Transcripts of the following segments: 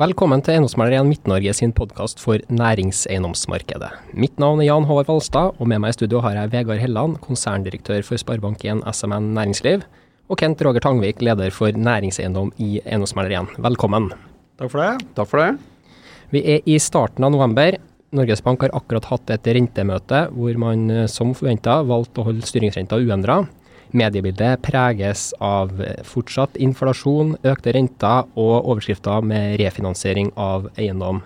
Velkommen til Eiendomsmegler 1 Midt-Norge sin podkast for næringseiendomsmarkedet. Mitt navn er Jan Håvard Valstad, og med meg i studio har jeg Vegard Helland, konserndirektør for Sparebank1 SMN Næringsliv, og Kent Roger Tangvik, leder for næringseiendom i Eiendomsmegler 1. Velkommen. Takk for det. Takk for det. Vi er i starten av november. Norges Bank har akkurat hatt et rentemøte hvor man som forventa valgte å holde styringsrenta uendra. Mediebildet preges av fortsatt inflasjon, økte renter og overskrifter med refinansiering av eiendom.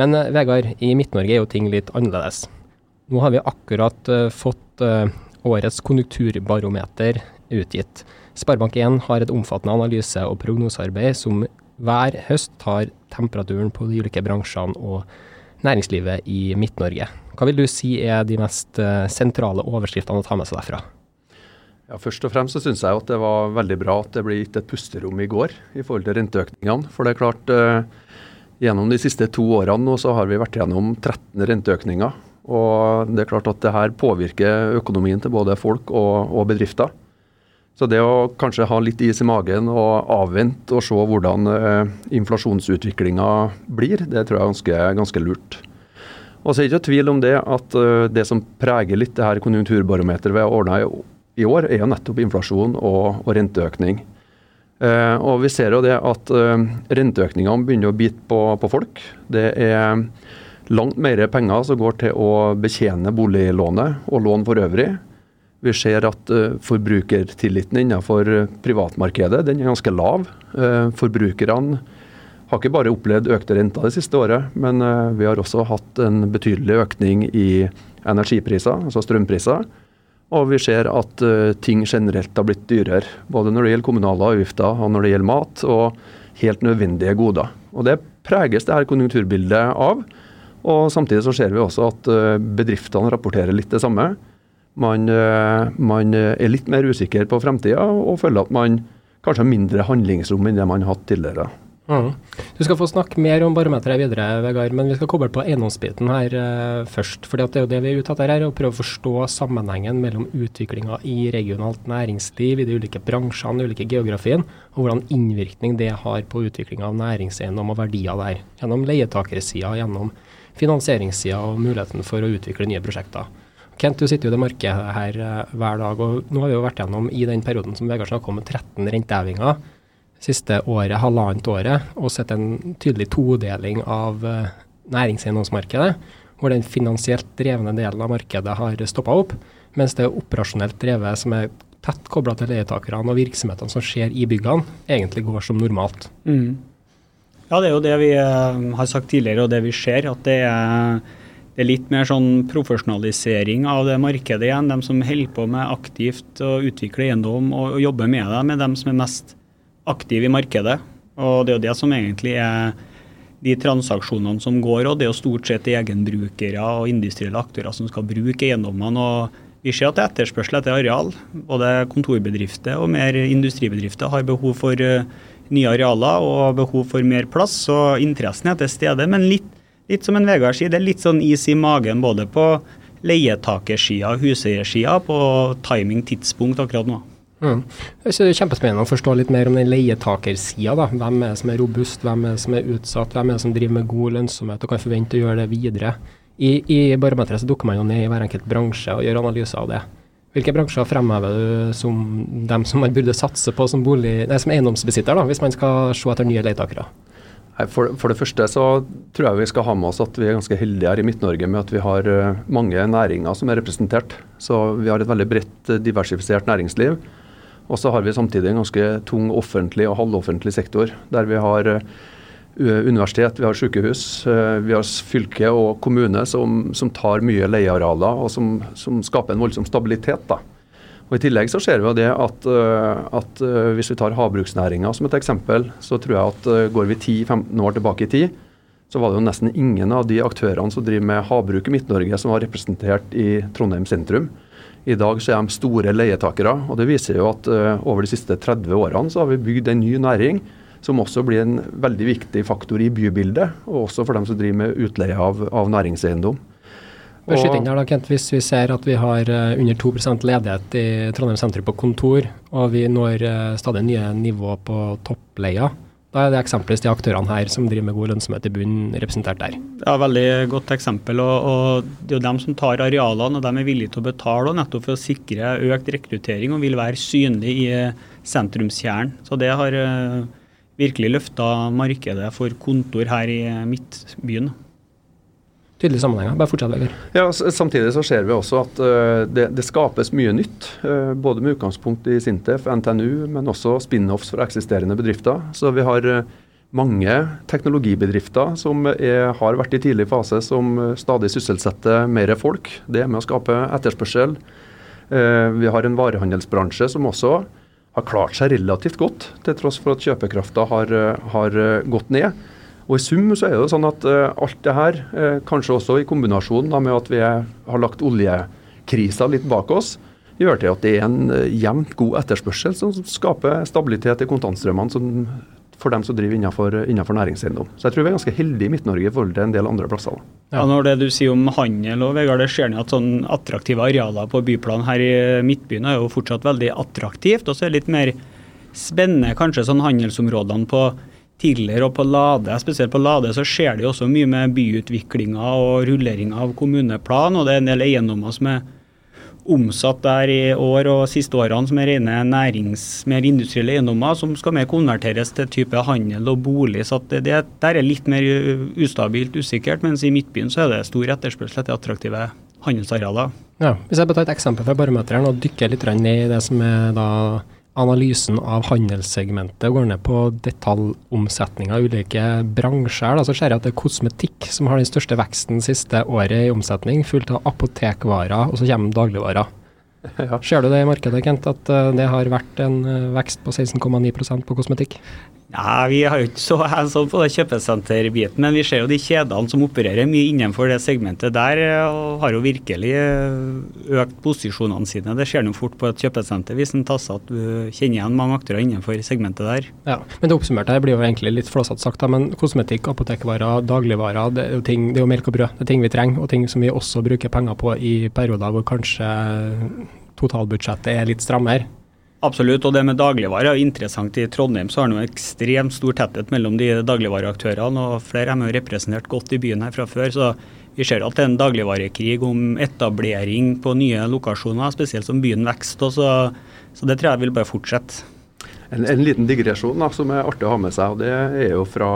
Men eh, Vegard, i Midt-Norge er jo ting litt annerledes. Nå har vi akkurat uh, fått uh, årets konjunkturbarometer utgitt. Sparebank1 har et omfattende analyse- og prognosearbeid som hver høst tar temperaturen på de ulike bransjene og næringslivet i Midt-Norge. Hva vil du si er de mest sentrale overskriftene å ta med seg derfra? Ja, Først og fremst så syns jeg at det var veldig bra at det ble gitt et pusterom i går i forhold til renteøkningene. For det er klart, eh, gjennom de siste to årene nå så har vi vært gjennom 13 renteøkninger. Og det er klart at det her påvirker økonomien til både folk og, og bedrifter. Så det å kanskje ha litt is i magen og avvente og se hvordan eh, inflasjonsutviklinga blir, det tror jeg er ganske, ganske lurt. Og så er det ikke tvil om det at uh, det som preger litt det her konjunkturbarometeret vi har ordna i i år, er jo nettopp inflasjon og, og renteøkning. Eh, og Vi ser jo det at eh, renteøkningene begynner å bite på, på, folk. Det er langt mer penger som går til å betjene boliglånet og lån for øvrig. Vi ser at uh, forbrukertilliten innenfor privatmarkedet den er ganske lav. Uh, forbrukerne har ikke bare opplevd økte renter det siste året, men uh, vi har også hatt en betydelig økning i energipriser, altså strømpriser. Og vi ser at uh, ting generelt har blitt dyrere. Både når det gjelder kommunale avgifter og når det gjelder mat, og helt nødvendige goder. Og Det preges det her konjunkturbildet av. Og Samtidig så ser vi også at uh, bedriftene rapporterer litt det samme. Man, uh, man er litt mer usikker på fremtida og føler at man kanskje har mindre handlingsrom enn det man har hatt tidligere. Mm. Du skal få snakke mer om barometeret videre, Vegard, men vi skal koble på eiendomsbiten her uh, først. for Det er jo det vi er ute etter her, å prøve å forstå sammenhengen mellom utviklinga i regionalt næringsliv, i de ulike bransjene, de ulike geografien, og hvordan innvirkning det har på utviklinga av næringseiendom og verdier der. Gjennom leietakersida, gjennom finansieringssida og muligheten for å utvikle nye prosjekter. Kent, du sitter jo i det markedet her uh, hver dag, og nå har vi jo vært gjennom i den perioden som Vegard snakka om, 13 rentehevinger siste året, halvannet året, og sett en tydelig todeling av uh, næringseiendomsmarkedet, hvor den finansielt drevne delen av markedet har stoppa opp, mens det operasjonelt drevet, som er tett kobla til leietakerne og virksomhetene som skjer i byggene, egentlig går som normalt. Mm. Ja, det er jo det vi uh, har sagt tidligere, og det vi ser. at det er, det er litt mer sånn profesjonalisering av det markedet igjen. De som holder på med aktivt å utvikle eiendom og, og jobber med det, med dem som er mest aktiv i markedet. Og det er jo det som egentlig er de transaksjonene som går, og det er jo stort sett egenbrukere og industrielle aktører som skal bruke eiendommene. og Vi ser at det er etterspørsel etter areal. Både kontorbedrifter og mer industribedrifter har behov for eh, nye arealer og behov for mer plass. Så interessen er til stede. Men litt, litt som en Vegard sier, det er litt sånn is i magen både på leietakersida og huseiersida på timing, tidspunkt akkurat nå. Mm. Det er kjempespennende å forstå litt mer om den leietakersida. Hvem er det som er robust, hvem er det som er utsatt, hvem er det som driver med god lønnsomhet og kan forvente å gjøre det videre. I, i barometeret så dukker man jo ned i hver enkelt bransje og gjør analyser av det. Hvilke bransjer fremhever du som dem som man burde satse på som, bolig, nei, som eiendomsbesitter, da, hvis man skal se etter nye leietakere? For, for, det første så tror jeg vi skal ha med oss at vi er ganske heldige her i Midt-Norge med at vi har eh, mange næringer som er representert. Så vi har et veldig bredt eh, diversifisert næringsliv. Og så har vi samtidig en ganske tung offentlig og halvoffentlig sektor, der vi har eh, universitet, vi har sykehus, eh, vi har fylke og kommune som, som tar mye leiearealer, og som, som, skaper en voldsom stabilitet. da. Og I tillegg så ser vi det at, eh, at hvis vi tar havbruksnæringa som et eksempel, så tror jeg at går vi 10-15 år tilbake i tid, så var det jo nesten ingen av de aktørene som driver med havbruk i Midt-Norge som var representert i Trondheim sentrum. I dag så er de store leietakere. og Det viser jo at uh, over de siste 30 årene så har vi bygd en ny næring som også blir en veldig viktig faktor i bybildet, og også for dem som driver med utleie av, av næringseiendom. inn der da, Kent, Hvis vi ser at vi har uh, under 2% ledighet i Trondheim sentrum på kontor, og vi når uh, stadig nye nivå på toppleia, Da er det eksempelvis de aktørene her som driver med god lønnsomhet i bunnen, representert der. Ja, Veldig godt eksempel. og, og Det er jo dem som tar arealene, og de er villige til å betale nettopp for å sikre økt rekruttering og vil være synlig i sentrumskjernen. Så det har uh, virkelig løfta markedet for kontor her i midtbyen tydelige sammenhenger. Bare fortsett, Vegard. Ja, samtidig så ser vi også at uh, det, det, skapes mye nytt. Uh, både med utgangspunkt i Sintef, NTNU, men også spin-offs fra eksisterende bedrifter. Så vi har uh, mange teknologibedrifter som er, har vært i tidlig fase, som stadig sysselsetter mer folk. Det er med å skape etterspørsel. vi har en varehandelsbransje som også har klart seg relativt godt, til tross for at kjøpekrafta har, har gått ned. Og I sum så er det jo sånn at uh, alt det her, uh, kanskje også i kombinasjon da, med at vi er, har lagt oljekrisa litt bak oss, gjør til at det er en uh, jevnt god etterspørsel som skaper stabilitet i kontantstrømmene for dem som driver innenfor, innenfor næringseiendom. Så jeg tror vi er ganske heldige i Midt-Norge i forhold til en del andre plasser. Ja, Når det du sier om handel, og Vegard, det ser at sånn attraktive arealer på byplanen her i Midtbyen er jo fortsatt veldig attraktivt. Og så er det litt mer spennende kanskje sånn handelsområdene på tidligere. Og på Lade, spesielt på Lade så skjer det jo også mye med byutviklinga og rulleringa av kommuneplan. Og det er en del eiendommer som er omsatt der i år og siste årene som er rene nærings, mer industrielle eiendommer, som skal mer konverteres til type handel og bolig. Så det, det der er litt mer ustabilt, usikkert. Mens i Midtbyen så er det stor etterspørsel etter attraktive handelsarealer. Ja, hvis jeg bare tar et eksempel fra barometeren og dykker litt ned i det som er da analysen av handelssegmentet går ned på detaljomsetning av ulike bransjer, da, så ser jeg at det er kosmetikk som har den største veksten siste året i omsetning, fulgt av apotekvarer, og så kommer dagligvarer. Ja. Ser du det i markedet, Kent, at uh, det har vært en uh, vekst på 16,9% på kosmetikk? Ja, Vi har jo ikke så hands on på kjøpesenterbiten, men vi ser jo de kjedene som opererer mye innenfor det segmentet der, og har jo virkelig eh, økt posisjonene sine. Det skjer en fort på et kjøpesenter hvis en tasser at du kjenner igjen mange aktører innenfor segmentet der. Ja, men Det oppsummerte her blir jo egentlig litt flåsete sagt, men kosmetikk, apotekvarer, dagligvarer, det er, jo ting, det er jo melk og brød. Det er ting vi trenger, og ting som vi også bruker penger på i perioder hvor kanskje totalbudsjettet er litt strammere. Absolutt, og det med dagligvarer er interessant. I Trondheim så har det ekstremt stor tetthet mellom de dagligvareaktørene, og flere er jo representert godt i byen her fra før. så vi ser at det er en dagligvarekrig om etablering på nye lokasjoner, spesielt som byen vokser. Så, så det tror jeg vil bare fortsette. En, en liten digresjon da, som er artig å ha med seg, og det er jo fra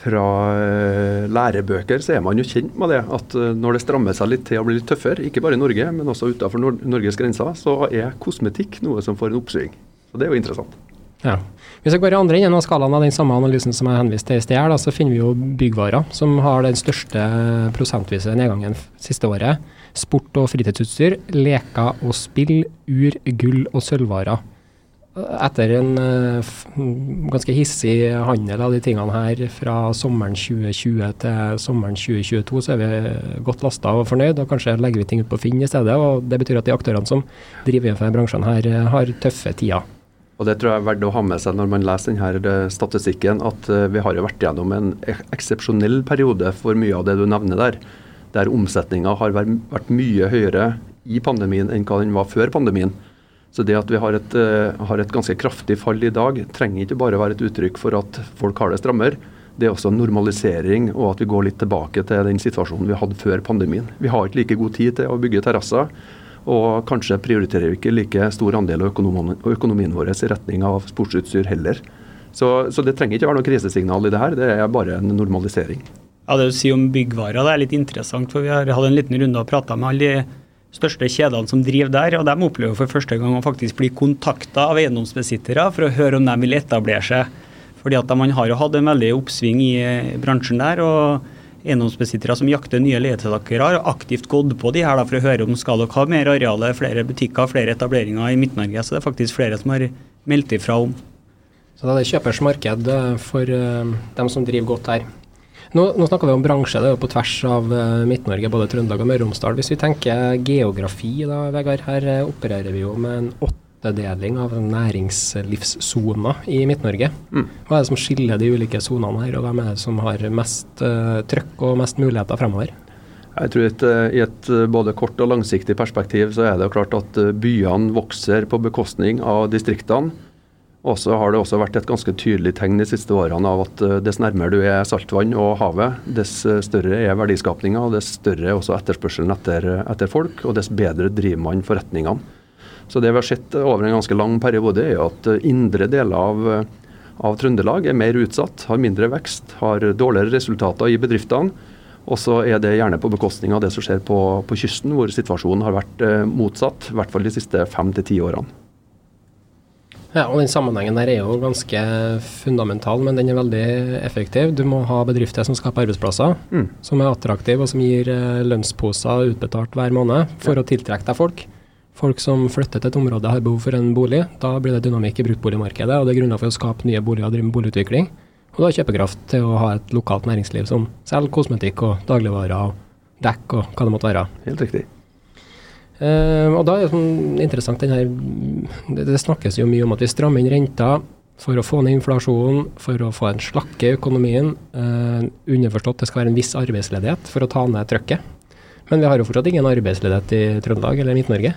fra uh, lærebøker så er man jo kjent med det at uh, når det strammer seg litt til å bli litt tøffere, ikke bare i Norge, men også utenfor Nor Norges grenser, så er kosmetikk noe som får en oppsving. Så Det er jo interessant. Ja. Hvis jeg går i andre enden av skalaen av den samme analysen som jeg henviste til i sted, så finner vi jo byggvarer, som har den største prosentvise nedgangen siste året. Sport og fritidsutstyr, leker og spill, ur, gull og sølvvarer etter en uh, ganske hissig handel av de tingene her fra sommeren 2020 til sommeren 2022, så er vi godt lasta og fornøyd, og kanskje legger vi ting ut på Finn i stedet. og Det betyr at de aktørene som driver innenfor bransjene her, eh, har tøffe tider. Og Det tror jeg er verdt å ha med seg når man leser denne eh, statistikken, at vi har jo vært gjennom en eksepsjonell periode for mye av det du nevner der. Der omsetninga har vært mye høyere i pandemien enn hva den var før pandemien. Så det at vi har et, uh, har et, ganske kraftig fall i dag, trenger ikke bare være et uttrykk for at folk har det strammere. Det er også en normalisering og at vi går litt tilbake til den situasjonen vi hadde før pandemien. Vi har ikke like god tid til å bygge terrasser, og kanskje prioriterer vi ikke like stor andel av økonomien vår i retning av sportsutstyr heller. Så, så, det trenger ikke være noe krisesignal i det her, det er bare en normalisering. Ja, Det du sier om byggvarer det er litt interessant, for vi har hatt en liten runde og prata med alle de største kjedene som driver der, og de opplever for første gang å faktisk bli kontakta av eiendomsbesittere for å høre om de vil etablere seg. Fordi at Man har jo hatt en veldig oppsving i eh, bransjen der. og Eiendomsbesittere som jakter nye leietakere, har aktivt gått på de her da, for å høre om skal dere ha mer areal, flere butikker, flere etableringer i Midt-Norge. Så det er faktisk flere som har meldt ifra om. Så det er kjøpers marked eh, for uh, dem som driver godt her. Nå, nå snakker vi om bransje, det er jo på tvers av uh, Midt-Norge, både Trøndelag og Møre og Romsdal. Hvis vi tenker geografi, da, Vegard, her uh, opererer vi jo med en åttedeling av næringslivssoner i Midt-Norge. Mm. Hva er det som skiller de ulike sonene her, og hvem er det som har mest uh, trøkk og mest muligheter fremover? Jeg tror at I et både kort og langsiktig perspektiv så er det jo klart at byene vokser på bekostning av distriktene. Og så har det også vært et ganske tydelig tegn de siste årene av at eh, dess nærmere du er saltvann og havet, dess eh, større er verdiskapinga, og dess større er også etterspørselen etter, etter, folk, og dess bedre driver man forretningene. Så det vi har sett over en ganske lang periode, er at eh, indre deler av, av Trøndelag er mer utsatt, har mindre vekst, har dårligere resultater i bedriftene. Og så er det gjerne på bekostning av det som skjer på, på kysten, hvor situasjonen har vært motsatt, i hvert fall de siste fem til ti årene. Ja, og Den sammenhengen der er jo ganske fundamental, men den er veldig effektiv. Du må ha bedrifter som skaper arbeidsplasser, mm. som er attraktive og som gir eh, lønnsposer utbetalt hver måned for ja. å tiltrekke deg folk. Folk som flytter til et område har behov for en bolig. Da blir det dynamikk i bruktboligmarkedet, og det er grunner for å skape nye boliger og drive boligutvikling. Og du har kjøpekraft til å ha et lokalt næringsliv som selger kosmetikk og dagligvarer og dekk og hva det måtte være. Helt riktig. Uh, og da er det sånn interessant her det, det, snakkes jo mye om at vi strammer inn renta for å få ned inflasjonen, for å få en slakke i økonomien. Uh, underforstått det skal være en viss arbeidsledighet for å ta ned trøkket. Men vi har jo fortsatt ingen arbeidsledighet i Trøndelag eller Midt-Norge?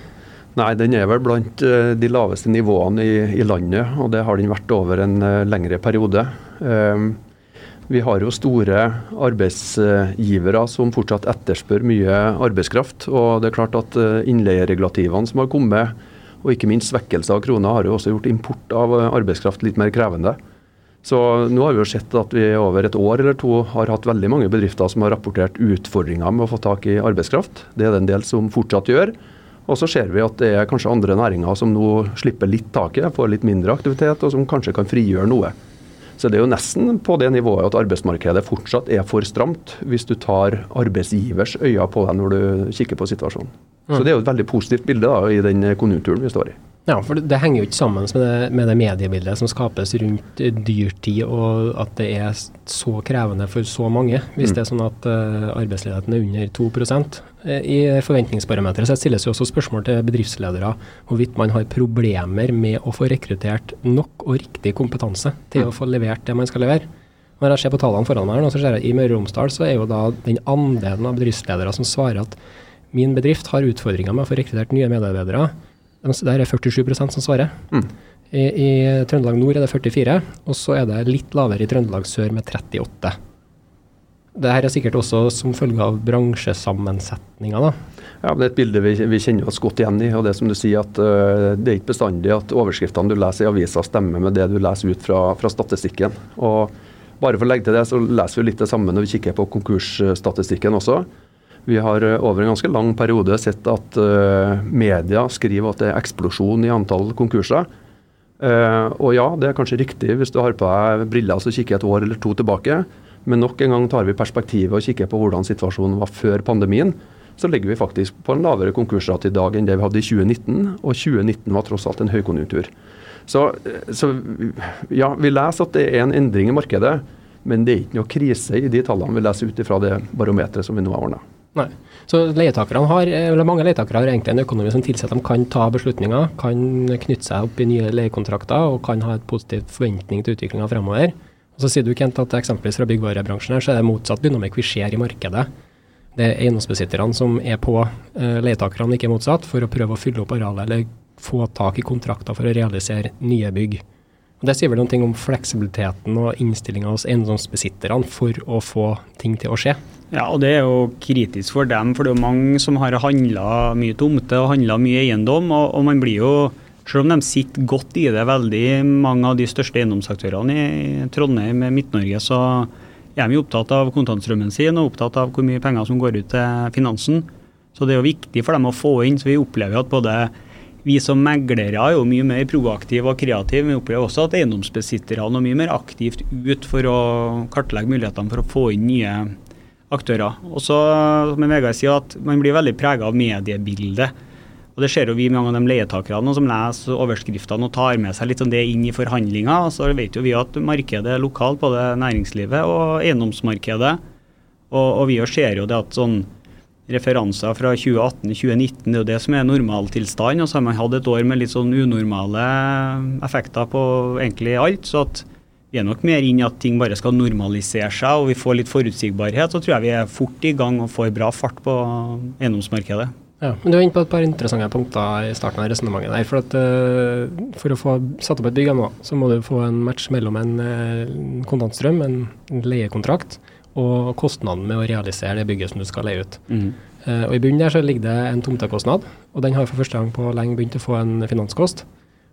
Nei, den er vel blant uh, de laveste nivåene i, i, landet, og det har den vært over en lengre periode. Uh, vi har jo store arbeidsgivere som fortsatt etterspør mye arbeidskraft. Og det er klart at eh, innleieregulativene som har kommet, og ikke minst svekkelse av krona, har jo også gjort import av eh, arbeidskraft litt mer krevende. Så nå har vi jo sett at vi over et år eller to har hatt veldig mange bedrifter som har rapportert utfordringer med å få tak i arbeidskraft. Det er det en del som fortsatt gjør. Og så ser vi at det er kanskje andre næringer som nå slipper litt taket, får litt mindre aktivitet, og som kanskje kan frigjøre noe. Så det er jo nesten på det nivået at arbeidsmarkedet fortsatt er for stramt, hvis du tar arbeidsgivers øyne på deg når du kikker på situasjonen. Mm. Så det er jo et veldig positivt bilde da, i den konjunkturen vi står i. Ja, for det, henger jo ikke sammen med det, med det, mediebildet som skapes rundt dyrtid, og at det er så krevende for så mange. Hvis mm. det er sånn at uh, arbeidsledigheten er under 2 eh, I forventningsparameteret så stilles jo også spørsmål til bedriftsledere hvorvidt man har problemer med å få rekruttert nok og riktig kompetanse til mm. å få levert det man skal levere. Når jeg ser på tallene foran meg, så ser jeg i Møre og Romsdal så er jo da den andelen av bedriftsledere som svarer at min bedrift har utfordringer med å få rekruttert nye medarbeidere der er 47% som svarer. Mm. I, I, Trøndelag nord er det 44, og så er det litt lavere i Trøndelag sør med 38. Det her er sikkert også som følge av bransjesammensetninga, da. Ja, Det er et bilde vi, vi, kjenner oss godt igjen i. og Det som du sier at uh, det er ikke bestandig at overskriftene du leser i avisa stemmer med det du leser ut fra, fra statistikken. Og bare for å legge til det, så leser vi litt det samme når vi kikker på konkursstatistikken også. Vi har eh, over en ganske lang periode sett at uh, media skriver at det er eksplosjon i antall konkurser. Uh, og ja, det er kanskje riktig hvis du har på deg briller og kikker et år eller to tilbake. Men nok en gang tar vi perspektivet og kikker på hvordan situasjonen var før pandemien. Så ligger vi faktisk på en lavere konkursrate i dag enn det vi hadde i 2019. Og 2019 var tross alt en høykonjunktur. Så, så ja, vi leser at det er en endring i markedet. Men det er ikke noe krise i de tallene vi leser ut fra det barometeret som vi nå har ordna. Nei. Så leietakerne har, eller Mange leietakere har egentlig en økonomi som tilsier at de kan ta beslutninger, kan knytte seg opp i nye leiekontrakter og kan ha et positivt forventning til utviklinga fremover. Og så sier du Kent, at eksempelvis fra byggvarebransjen her, så er det motsatt dynamikk vi ser i markedet. Det er eiendomsbesitterne som er på uh, leietakerne, ikke motsatt, for å prøve å fylle opp arealet eller få tak i kontrakter for å realisere nye bygg. Og Det sier vel noe om fleksibiliteten og innstillinga hos eiendomsbesitterne for å få ting til å skje. Ja, og det er jo kritisk for dem, for det er jo mange som har handla mye tomte og handla mye eiendom. Og, og, man blir jo, selv om de sitter godt i det, veldig mange av de største eiendomsaktørene i Trondheim, Midt-Norge, så er de opptatt av kontantstrømmen sin og opptatt av hvor mye penger som går ut til finansen. Så det er jo viktig for dem å få inn. Så vi opplever at både vi som meglere er jo mye mer proaktive og kreative. Vi opplever også at eiendomsbesitterne er mye mer aktivt ut for å kartlegge mulighetene for å få inn nye aktører. Og så, som Vegard sier, at man blir veldig prega av mediebildet. Og Det ser jo vi mange av de leietakerne som leser overskriftene og tar med seg litt sånn det inn i forhandlinger. Så vet jo vi at markedet lokalt, både næringslivet og eiendomsmarkedet. Og, og vi ser jo det at sånn referanser fra 2018-2019. Det er jo det som er normaltilstand. Og så har man hatt et år med litt sånn unormale effekter på egentlig alt. Så at vi er nok mer inn i at ting bare skal normalisere seg og vi får litt forutsigbarhet. Så tror jeg vi er fort i gang og får bra fart på eiendomsmarkedet. Ja, men Du er inne på et par interessante punkter i starten av resonnementet. der, For, at, uh, for å få satt opp et bygg nå, så må du få en match mellom en uh, kontantstrøm, en, leiekontrakt, og kostnaden med å realisere det bygget som du skal leie ut. Mm. Uh, og I bunnen der så ligger det en tomtekostnad, og den har for første gang på lenge begynt å få en finanskost.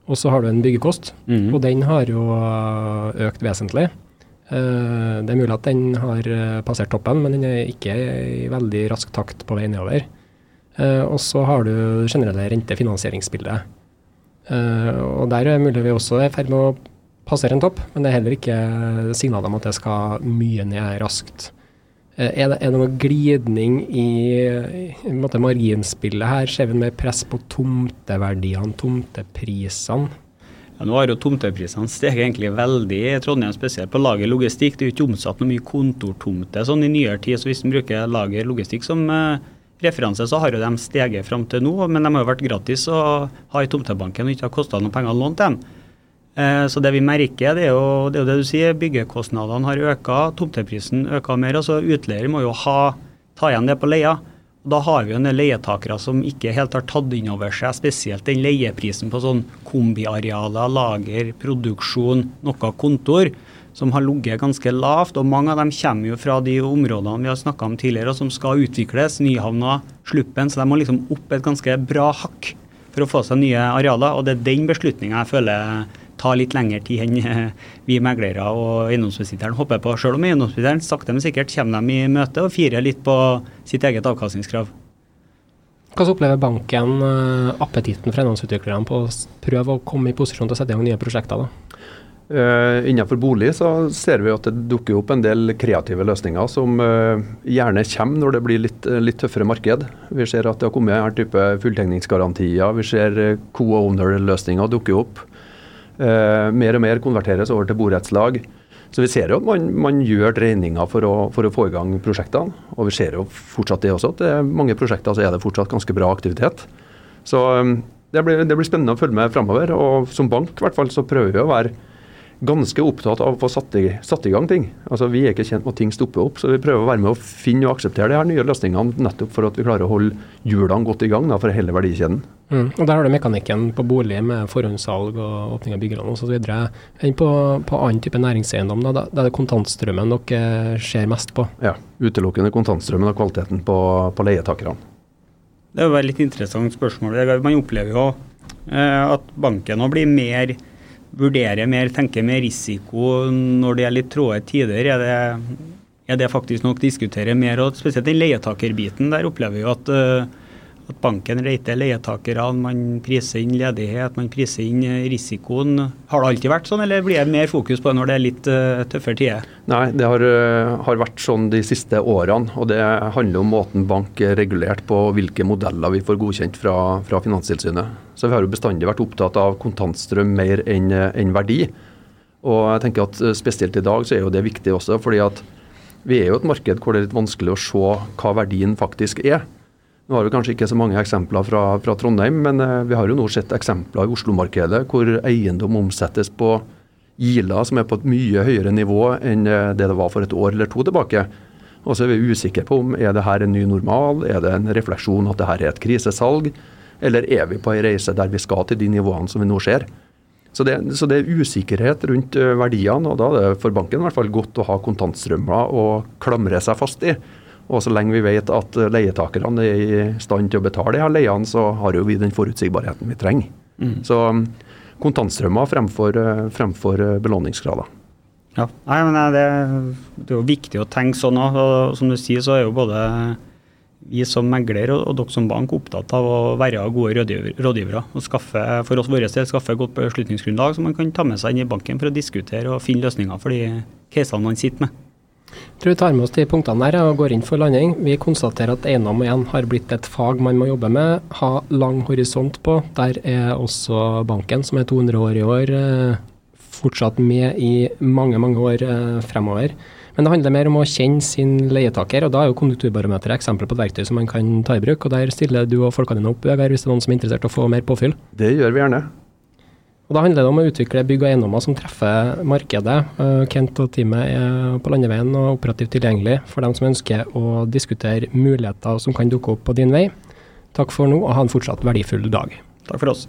Og så har du en byggekost, mm. og den har jo økt vesentlig. Uh, det er mulig at den har passert toppen, men den er ikke i veldig rask takt på vei nedover. Og så har du generelle rentefinansieringsbildet. Og der er det mulig vi også er i ferd med å passere en topp, men det er heller ikke signaler om at det skal mye ned raskt. Uh, er, det, er, det, noe glidning i, i måte, marginspillet her? Ser vi mer press på tomteverdiene, tomteprisene? Ja, nå har jo tomteprisene steget egentlig veldig i Trondheim, spesielt på lager logistikk. Det er jo ikke omsatt noe mye kontortomte sånn i nyere tid, så hvis en bruker lager logistikk som referanse så har jo de steget fram til nå, men de har jo vært gratis å ha i tomtebanken og ikke har kosta noen penger å låne til dem. Eh, så det vi merker, det er, jo, det er, det du sier, byggekostnadene har økt, tomteprisen øker mer. altså Utleier må jo ha, ta igjen det på leia. Og Da har vi jo en del leietakere som ikke helt har tatt inn over seg spesielt den leieprisen på sånn kombiarealer, lager, produksjon, noe kontor som har ligget ganske lavt. og Mange av dem kommer jo fra de områdene vi har snakka om tidligere, og som skal utvikles. Nyhavna, Sluppen. Så de må liksom opp et ganske bra hakk for å få seg nye arealer. og Det er den beslutninga jeg føler tar litt lengre tid enn vi meglere og eiendomsbesitteren håper på. Selv om eiendomsbesitteren sakte, men sikkert kommer dem i møte og firer litt på sitt eget avkastningskrav. Hvordan opplever banken eh, appetitten fra eiendomsutviklerne på å prøve å komme i posisjon til å sette i gang nye prosjekter? da? Uh, innenfor bolig så ser vi at det dukker opp en del kreative løsninger som uh, gjerne kommer når det blir litt, litt, tøffere marked. Vi ser at det har kommet her type fulltegningsgarantier. Vi ser co-owner-løsninger dukke opp. Mer og mer konverteres over til borettslag. Så vi ser jo at man, man gjør dreininger for for å, få i gang prosjektene. Og vi ser jo fortsatt det også, at det er mange prosjekter så er det fortsatt ganske bra aktivitet. Så um, det, blir, det blir spennende å følge med framover. Og som bank i hvert fall så prøver vi å være ganske opptatt av å få satt i, satt i, gang ting. Altså Vi er ikke kjent med at ting stopper opp, så vi prøver å være med å finne og akseptere de her nye løsningene nettopp for at vi klarer å holde hjulene godt i gang da, for hele verdikjeden. Mm. Og Der har du mekanikken på bolig med forhåndssalg og åpning av byggelån osv. Enn på, på annen type næringseiendom, da, da er det kontantstrømmen dere ser mest på? Ja, utelukkende kontantstrømmen og kvaliteten på, på leietakerne. Det er jo et litt interessant spørsmål. Man opplever jo eh, at banken nå blir mer vurdere mer, tenke mer risiko når det er litt tråde tider? Er det, er det faktisk nok diskutere mer? og Spesielt den leietakerbiten. Der opplever vi jo at, eh, at banken reiter leietakerne. Man priser inn ledighet, man priser inn eh, risikoen. Har det alltid vært sånn, eller blir det mer fokus på det når det er litt uh, tøffere tider? Nei, det har, har, vært sånn de siste årene. Og det handler om måten bank er regulert på, hvilke modeller vi får godkjent fra, fra Finanstilsynet. Så vi har jo bestandig vært opptatt av kontantstrøm mer enn en verdi. Og jeg tenker at eh, Spesielt i dag så er jo det viktig også, fordi at vi er jo et marked hvor det er litt vanskelig å se hva verdien faktisk er. Nå har vi kanskje ikke så mange eksempler fra, fra Trondheim, men eh, vi har jo nå sett eksempler i Oslo-markedet hvor eiendom omsettes på Gila som er på et mye høyere nivå enn eh, det det var for et år eller to tilbake. Og så er vi usikre på om er det her en ny normal, er det en refleksjon at det her er et krisesalg. Eller er vi på ei reise der vi skal til de nivåene som vi nå ser? Så det, så det, er usikkerhet rundt verdiene, og da er det for banken i hvert fall godt å ha kontantstrømmer å klamre seg fast i. Og så lenge vi vet at leietakerne er i stand til å betale de her leiene, så har jo vi den forutsigbarheten vi trenger. Mm. Så kontantstrømmer fremfor, fremfor belåningsgrader. Ja, Nei, men det, det, er jo viktig å tenke sånn òg. Som du sier, så er jo både vi som megler og, og dere som bank opptatt av å være gode rådgivere. og skaffe, For oss vår del skaffe godt beslutningsgrunnlag som man kan ta med seg inn i banken for å diskutere og finne løsninger for de casene man sitter med. Jeg tror vi tar med oss de punktene der og går inn for landing. Vi konstaterer at eiendom igjen har blitt et fag man må jobbe med, ha lang horisont på. Der er også banken, som er 200 år i år, eh, fortsatt med i mange, mange år eh, fremover. Men det handler mer om å kjenne sin leietaker, og da er jo konjunkturbarometeret eksempel på et verktøy som man kan ta i bruk. og Der stiller du og folkene dine opp, Vegard, hvis det er noen som er interessert i å få mer påfyll. Det gjør vi gjerne. Og Da handler det om å utvikle bygg og eiendommer som treffer markedet. Uh, Kent og teamet er på landeveien og operativt tilgjengelig for dem som ønsker å diskutere muligheter som kan dukke opp på din vei. Takk for nå, og ha en fortsatt verdifull dag. Takk for oss.